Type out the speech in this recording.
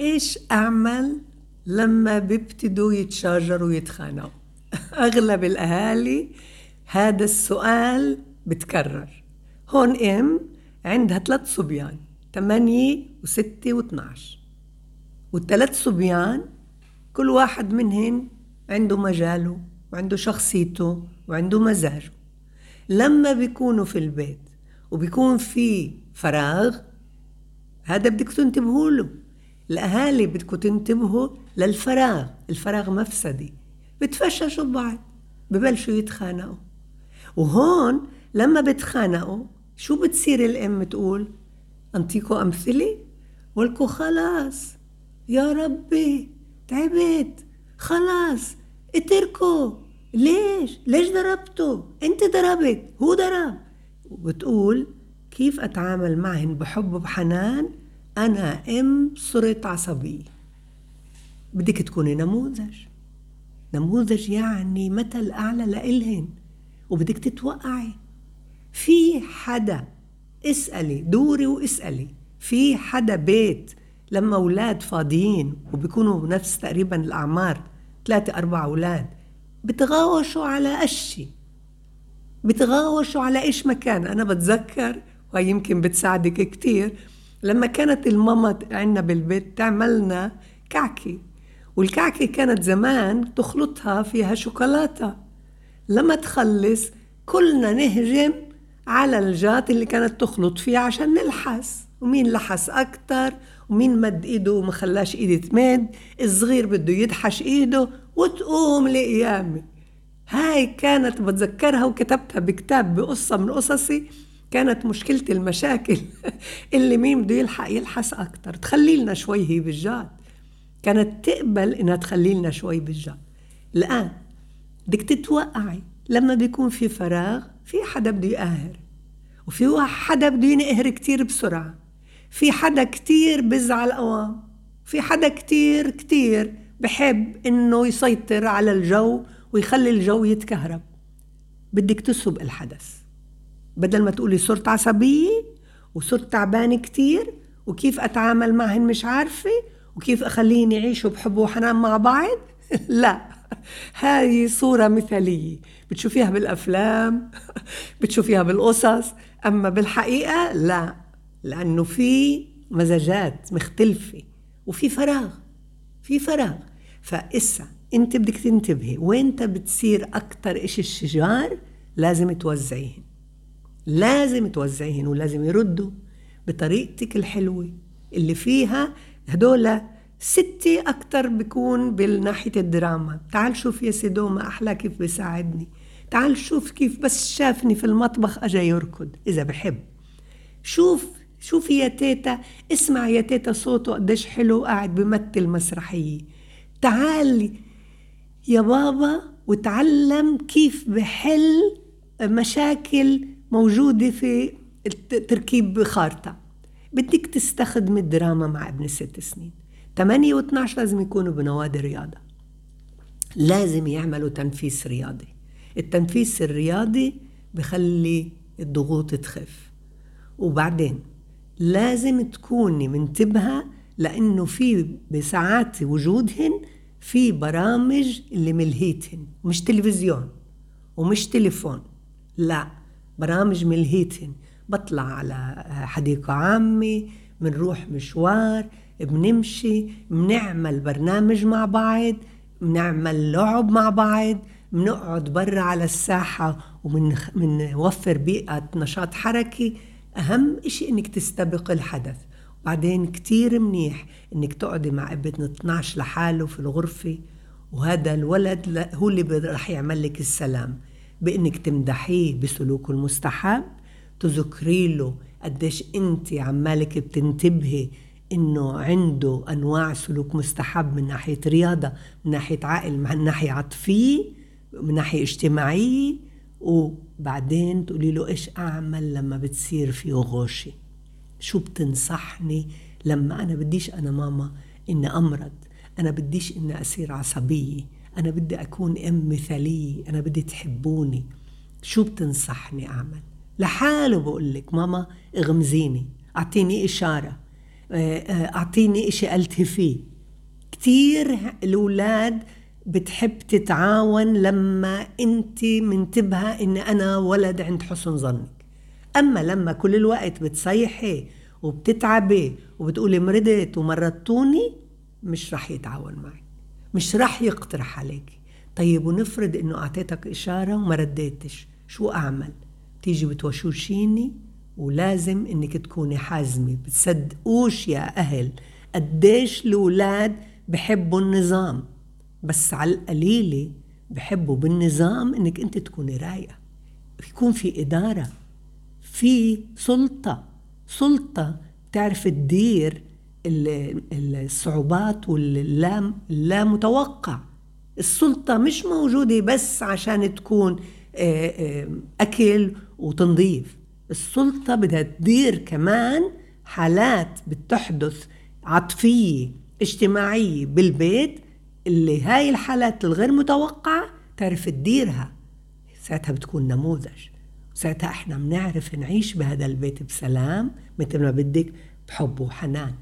إيش أعمل لما بيبتدوا يتشاجروا ويتخانقوا؟ أغلب الأهالي هذا السؤال بتكرر. هون إم عندها ثلاث صبيان ثمانية وستة واثناش. والثلاث صبيان كل واحد منهن عنده مجاله وعنده شخصيته وعنده مزاجه. لما بيكونوا في البيت وبيكون في فراغ هذا بدك تنتبهوا له. الأهالي بدكم تنتبهوا للفراغ الفراغ مفسدي. بتفششوا ببعض ببلشوا يتخانقوا. وهون لما بتخانقوا شو بتصير الأم تقول أنطيكو أمثلة؟ ولكو خلاص يا ربي تعبت. خلاص اتركوا ليش؟ ليش ضربته انت ضربت هو ضرب. وبتقول كيف أتعامل معهن بحب وبحنان؟ أنا إم صرت عصبيه بدك تكوني نموذج. نموذج يعني مثل أعلى لإلهن وبدك تتوقعي. في حدا اسألي دوري واسألي. في حدا بيت لما أولاد فاضيين وبيكونوا بنفس تقريبا الأعمار ثلاثة أربع أولاد بتغاوشوا على أشي. بتغاوشوا على إيش مكان أنا بتذكر وهي يمكن بتساعدك كتير لما كانت الماما عندنا بالبيت تعملنا كعكة والكعكة كانت زمان تخلطها فيها شوكولاتة. لما تخلص كلنا نهجم على الجات اللي كانت تخلط فيها عشان نلحس. ومين لحس أكتر؟ ومين مد إيده وما خلاش إيدي تمد الصغير بده يدحش إيده وتقوم لقيامي هاي كانت بتذكرها وكتبتها بكتاب بقصة من قصصي. كانت مشكلة المشاكل اللي مين بده يلحق يلحس أكتر. تخلي لنا شوي هي بالجاد كانت تقبل إنها تخلي لنا شوي بالجاد الآن بدك تتوقعي لما بيكون في فراغ في حدا بده يقهر وفي حدا بده ينقهر كتير بسرعة. في حدا كتير بزعل أوام في حدا كتير كتير بحب إنه يسيطر على الجو ويخلي الجو يتكهرب. بدك تسب الحدث. بدل ما تقولي صرت عصبية وصرت تعبانة كتير وكيف أتعامل معهن مش عارفة وكيف أخليهم يعيشوا بحب وحنان مع بعض؟ لا هاي صورة مثالية. بتشوفيها بالأفلام بتشوفيها بالقصص أما بالحقيقة لا لأنه في مزاجات مختلفة وفي فراغ في فراغ. فإسا أنت بدك تنتبهي وين بتصير أكتر إشي الشجار لازم توزعيهن. لازم توزعيهن ولازم يردوا بطريقتك الحلوة اللي فيها هدول ستة أكتر بكون بالناحية الدراما. تعال شوف يا سيدو ما أحلى كيف بيساعدني. تعال شوف كيف بس شافني في المطبخ أجا يركض إذا بحب. شوف شوفي يا تيتا اسمع يا تيتا صوته قديش حلو قاعد بمثل مسرحية. تعال يا بابا وتعلم كيف بحل مشاكل موجودة في تركيب خارطة. بدك تستخدم الدراما مع ابن ست سنين. 8 و 12 لازم يكونوا بنوادي رياضة. لازم يعملوا تنفيس رياضي. التنفيس الرياضي بخلي الضغوط تخف. وبعدين لازم تكوني منتبهة لأنه في بساعات وجودهن في برامج اللي ملهيتهن. مش تلفزيون ومش تليفون. لا. برامج ملهيتهن بطلع على حديقة عامة منروح مشوار بنمشي بنعمل برنامج مع بعض بنعمل لعب مع بعض بنقعد برا على الساحة ومنوفر بيئة نشاط حركي. أهم إشي إنك تستبق الحدث. بعدين كتير منيح إنك تقعدي مع ابن 12 لحاله في الغرفة وهذا الولد هو اللي رح يعمل لك السلام. بإنك تمدحيه بسلوكه المستحب تذكري له قديش أنت عمالك بتنتبهي إنه عنده أنواع سلوك مستحب من ناحية رياضة من ناحية عقل من ناحية عاطفية من ناحية اجتماعية وبعدين تقولي له إيش أعمل لما بتصير في غوشي شو بتنصحني لما أنا بديش أنا ماما إني أمرض؟ أنا بديش إني أصير عصبية؟ أنا بدي أكون أم مثالية أنا بدي تحبوني. شو بتنصحني أعمل؟ لحاله بقول لك ماما اغمزيني أعطيني إشارة أعطيني إشي ألتفيه كتير الأولاد بتحب تتعاون لما أنت منتبهة إن أنا ولد عند حسن ظنك. أما لما كل الوقت بتصيحي وبتتعبي وبتقولي مرضت ومرضتوني مش رح يتعاون معك. مش رح يقترح عليك. طيب ونفرض إنه أعطيتك إشارة وما رديتش شو أعمل؟ تيجي بتوشوشيني؟ ولازم إنك تكوني حازمة بتصدقوش يا أهل قديش الأولاد بحبوا النظام. بس على القليلة بحبوا بالنظام إنك أنت تكوني رايقة. يكون في إدارة في سلطة سلطة تعرف تدير الصعوبات واللا لا متوقع السلطة مش موجودة بس عشان تكون أكل وتنظيف. السلطة بدها تدير كمان حالات بتحدث عاطفية اجتماعية بالبيت اللي هاي الحالات الغير متوقعة تعرف تديرها. ساعتها بتكون نموذج. ساعتها إحنا بنعرف نعيش بهذا البيت بسلام مثل ما بدك بحب وحنان.